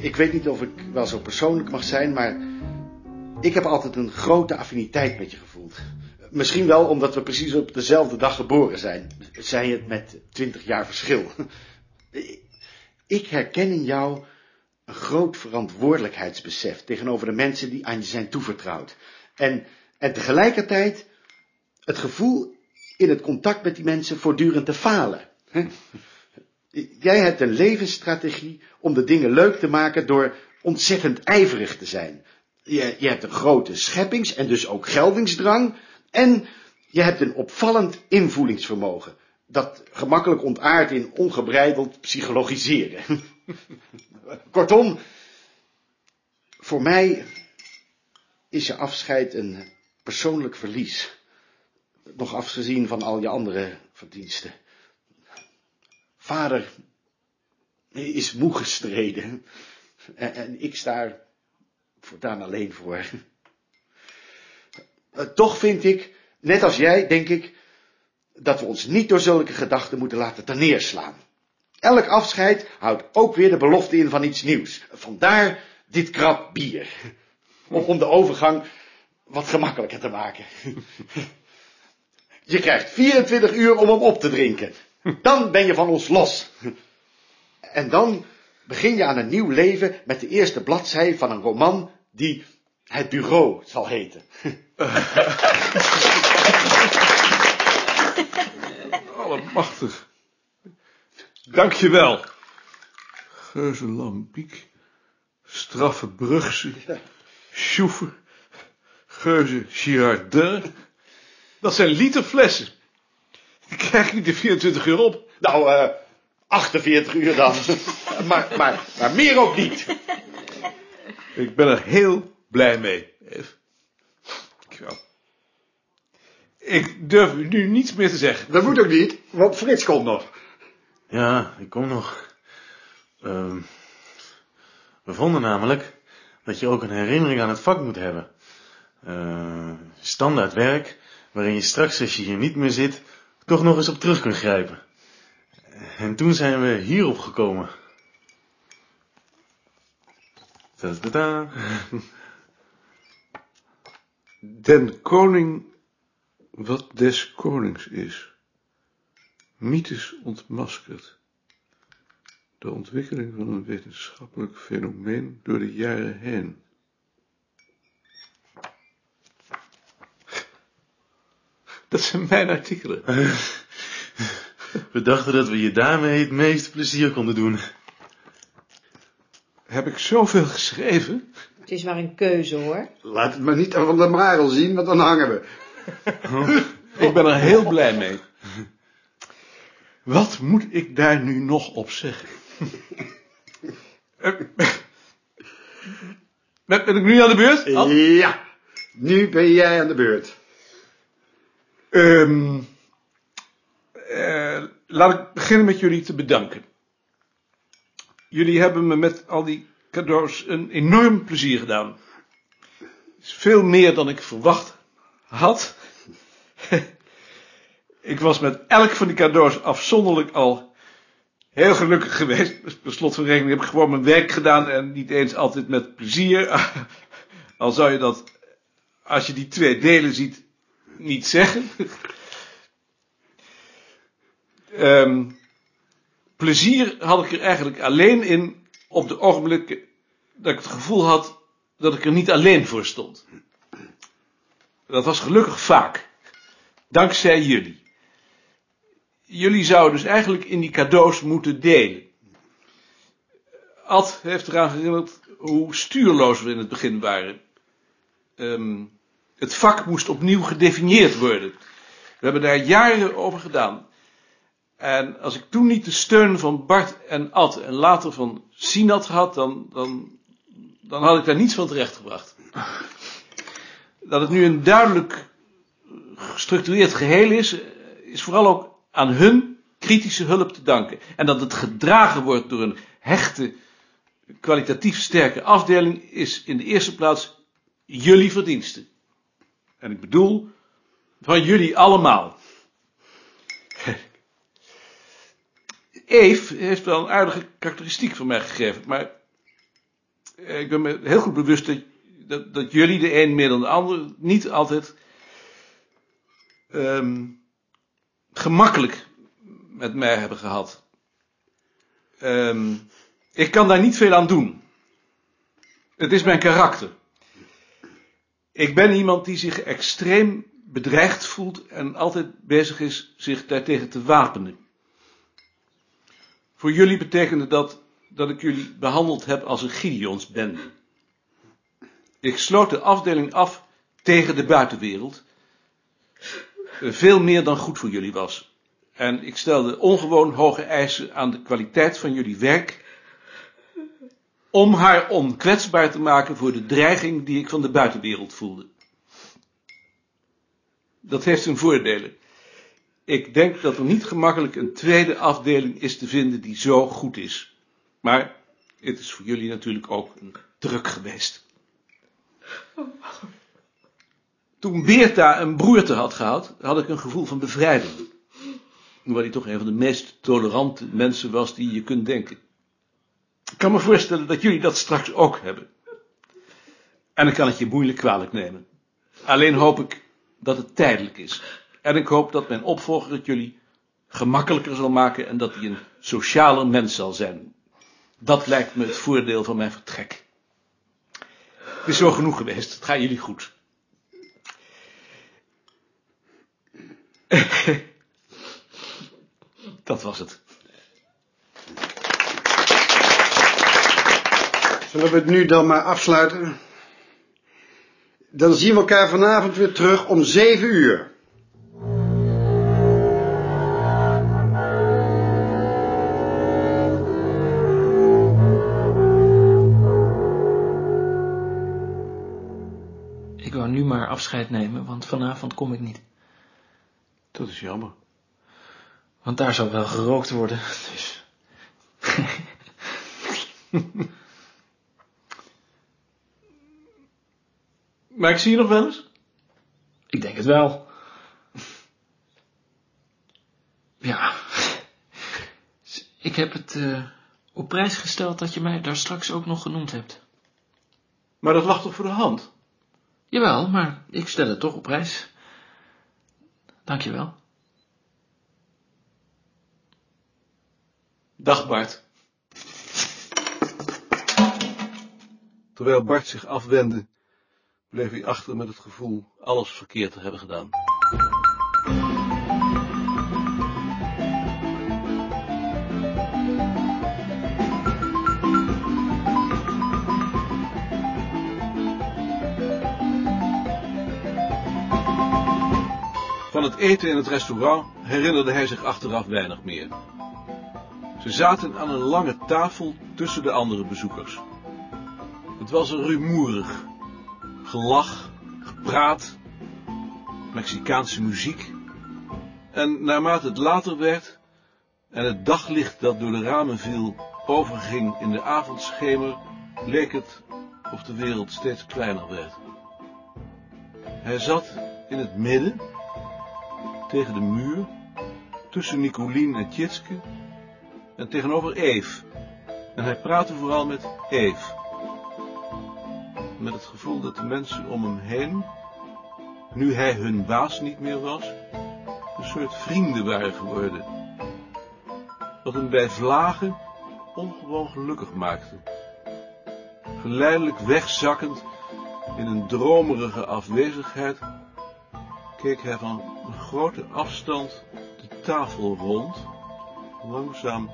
ik weet niet of ik wel zo persoonlijk mag zijn, maar ik heb altijd een grote affiniteit met je gevoeld. Misschien wel omdat we precies op dezelfde dag geboren zijn. Zij het met twintig jaar verschil. Ik herken in jou een groot verantwoordelijkheidsbesef tegenover de mensen die aan je zijn toevertrouwd. En, en tegelijkertijd het gevoel in het contact met die mensen voortdurend te falen. Jij hebt een levensstrategie om de dingen leuk te maken door ontzettend ijverig te zijn. Je, je hebt een grote scheppings- en dus ook geldingsdrang. En je hebt een opvallend invoelingsvermogen. Dat gemakkelijk ontaart in ongebreideld psychologiseren. Kortom, voor mij is je afscheid een persoonlijk verlies. Nog afgezien van al je andere verdiensten. Vader is moe gestreden. En, en ik sta er voortaan alleen voor. Eh, toch vind ik, net als jij, denk ik, dat we ons niet door zulke gedachten moeten laten terneerslaan. Elk afscheid houdt ook weer de belofte in van iets nieuws. Vandaar dit krap bier. Om de overgang wat gemakkelijker te maken. Je krijgt 24 uur om hem op te drinken. Dan ben je van ons los. En dan begin je aan een nieuw leven met de eerste bladzij van een roman die Het Bureau zal heten. Allemachtig. Dankjewel. Geuze Lambiek, Straffe Brugse, Schoefer, Geuze Girardin. Dat zijn literflessen. Ik krijg niet de 24 uur op. Nou, eh, 48 uur dan. maar, maar, maar meer ook niet. Ik ben er heel blij mee, Eve. Dankjewel. Ik durf u nu niets meer te zeggen. Dat moet ook niet, want Frits komt nog. Ja, ik kom nog. Ehm, we vonden namelijk dat je ook een herinnering aan het vak moet hebben. Eh, standaard werk, waarin je straks als je hier niet meer zit, toch nog eens op terug kunt grijpen. En toen zijn we hierop gekomen. Den koning wat des konings is. Mythes ontmaskerd. De ontwikkeling van een wetenschappelijk fenomeen door de jaren heen. Dat zijn mijn artikelen. We dachten dat we je daarmee het meeste plezier konden doen. Heb ik zoveel geschreven? Het is maar een keuze hoor. Laat het maar niet aan Van der Marel zien, want dan hangen we. Ik ben er heel blij mee. Wat moet ik daar nu nog op zeggen? Eh, Ben, ik nu aan de beurt? Ja, nu ben jij aan de beurt. Eh, laat ik beginnen met jullie te bedanken. Jullie hebben me met al die cadeaus een enorm plezier gedaan. Is veel meer dan ik verwacht had. ik was met elk van die cadeaus afzonderlijk al heel gelukkig geweest. Per slot van rekening heb ik gewoon mijn werk gedaan en niet eens altijd met plezier. Al zou je dat, als je die twee delen ziet, niet zeggen. Ehm, plezier had ik er eigenlijk alleen in op de ogenblikken dat ik het gevoel had dat ik er niet alleen voor stond. Dat was gelukkig vaak. Dankzij jullie. Jullie zouden dus eigenlijk in die cadeaus moeten delen. Ad heeft eraan herinnerd hoe stuurloos we in het begin waren. Ehm, het vak moest opnieuw gedefinieerd worden. We hebben daar jaren over gedaan. En als ik toen niet de steun van Bart en Ad en later van Sinat had, dan, dan, dan had ik daar niets van terechtgebracht. Dat het nu een duidelijk gestructureerd geheel is, is vooral ook aan hun kritische hulp te danken. En dat het gedragen wordt door een hechte, kwalitatief sterke afdeling, is in de eerste plaats jullie verdienste. En ik bedoel, van jullie allemaal. Eve heeft wel een aardige karakteristiek van mij gegeven, maar Eh, Ik ben me heel goed bewust dat, dat, jullie, de een meer dan de ander, niet altijd ehm, gemakkelijk met mij hebben gehad. Ehm, ik kan daar niet veel aan doen. Het is mijn karakter. Ik ben iemand die zich extreem bedreigd voelt en altijd bezig is zich daartegen te wapenen. Voor jullie betekende dat dat ik jullie behandeld heb als een Gideonsbende. Ik sloot de afdeling af tegen de buitenwereld. eh, Veel meer dan goed voor jullie was. En ik stelde ongewoon hoge eisen aan de kwaliteit van jullie werk. Om haar onkwetsbaar te maken voor de dreiging die ik van de buitenwereld voelde. Dat heeft zijn voordelen. Ik denk dat er niet gemakkelijk een tweede afdeling is te vinden die zo goed is. Maar het is voor jullie natuurlijk ook een druk geweest. Toen Beerta een broerte had gehad, had ik een gevoel van bevrijding. Hoewel hij toch een van de meest tolerante mensen was die je kunt denken. Ik kan me voorstellen dat jullie dat straks ook hebben. En ik kan het je moeilijk kwalijk nemen. Alleen hoop ik dat het tijdelijk is. En ik hoop dat mijn opvolger het jullie gemakkelijker zal maken en dat hij een socialer mens zal zijn. Dat lijkt me het voordeel van mijn vertrek. Het is zo genoeg geweest. Het gaat jullie goed. Dat was het. Zullen we het nu dan maar afsluiten? Dan zien we elkaar vanavond weer terug om zeven uur. Ik wou nu maar afscheid nemen, want vanavond kom ik niet. Dat is jammer. Want daar zal wel gerookt worden, dus... Maar ik zie je nog wel eens? Ik denk het wel. Ja. Ik heb het eh, op prijs gesteld dat je mij daar straks ook nog genoemd hebt. Maar dat lag toch voor de hand? Jawel, maar ik stel het toch op prijs. Dank je wel. Dag Bart. Terwijl Bart zich afwendde, bleef hij achter met het gevoel alles verkeerd te hebben gedaan. Van het eten in het restaurant herinnerde hij zich achteraf weinig meer. Ze zaten aan een lange tafel tussen de andere bezoekers. Het was er rumoerig. Gelach, gepraat, Mexicaanse muziek. En naarmate het later werd en het daglicht dat door de ramen viel overging in de avondschemer, leek het of de wereld steeds kleiner werd. Hij zat in het midden, tegen de muur, tussen Nicolien en Tjitske en tegenover Eve. En hij praatte vooral met Eve. Met het gevoel dat de mensen om hem heen, nu hij hun baas niet meer was, een soort vrienden waren geworden. Wat hem bij vlagen ongewoon gelukkig maakte. Geleidelijk wegzakkend in een dromerige afwezigheid, keek hij van een grote afstand de tafel rond, langzaam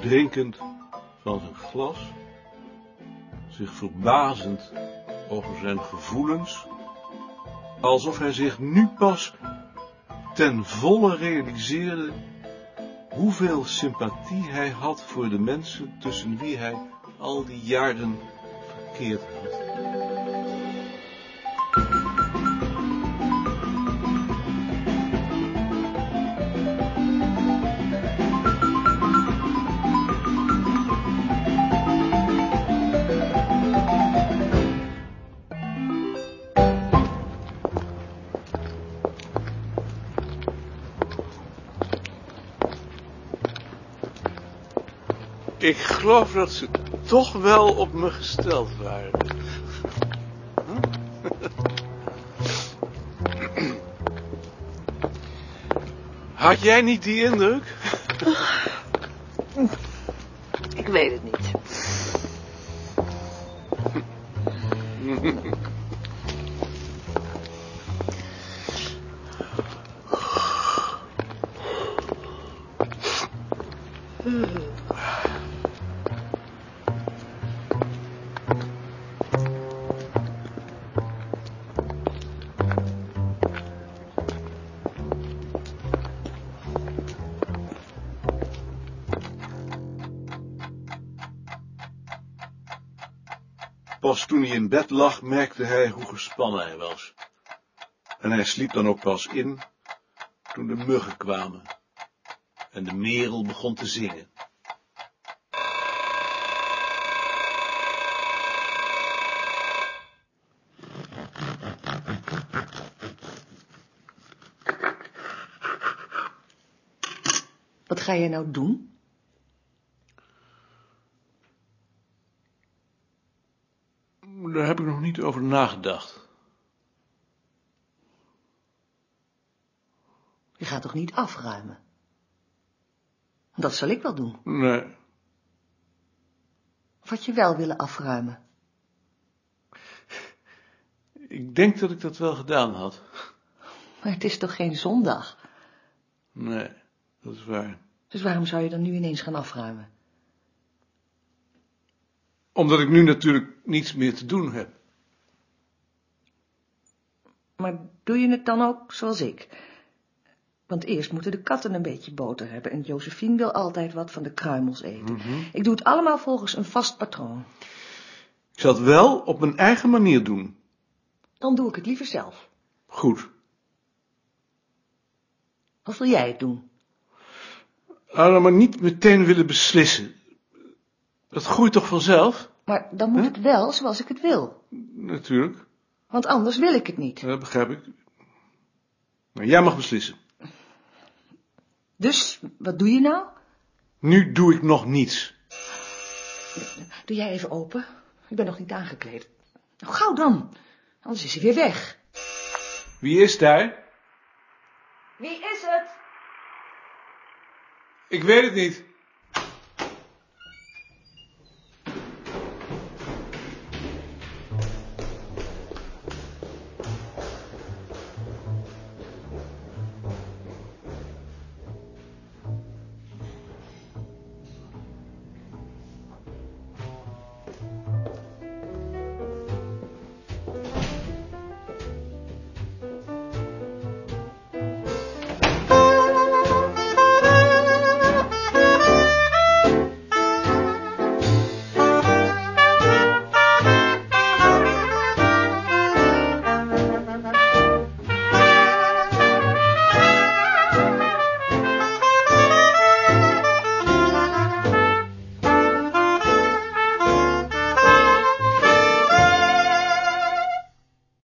drinkend van zijn glas, zich verbazend over zijn gevoelens, alsof hij zich nu pas ten volle realiseerde hoeveel sympathie hij had voor de mensen tussen wie hij al die jaren verkeerd had. Geloof dat ze toch wel op me gesteld waren. Had jij niet die indruk? Pas toen hij in bed lag, merkte hij hoe gespannen hij was. En hij sliep dan ook pas in, toen de muggen kwamen. En de merel begon te zingen. Wat ga je nou doen? Daar heb ik nog niet over nagedacht. Je gaat toch niet afruimen? Dat zal ik wel doen. Nee, Of had je wel willen afruimen? ik denk dat ik dat wel gedaan had. Maar het is toch geen zondag? Nee, dat is waar. Dus waarom zou je dan nu ineens gaan afruimen? Omdat ik nu natuurlijk niets meer te doen heb. Maar doe je het dan ook zoals ik? Want eerst moeten de katten een beetje boter hebben en Josephine wil altijd wat van de kruimels eten. Ik doe het allemaal volgens een vast patroon. Ik zal het wel op mijn eigen manier doen. Dan doe ik het liever zelf. Goed. Of wil jij het doen? Nou, maar niet meteen willen beslissen. Dat groeit toch vanzelf? Maar dan moet het wel zoals ik het wil. Natuurlijk, Want anders wil ik het niet. dat begrijp ik. Maar jij mag beslissen. Dus, wat doe je nou? Nu doe ik nog niets. Doe jij even open. Ik ben nog niet aangekleed. Nou, gauw dan. Anders is hij weer weg. Wie is daar? Wie is het? Ik weet het niet.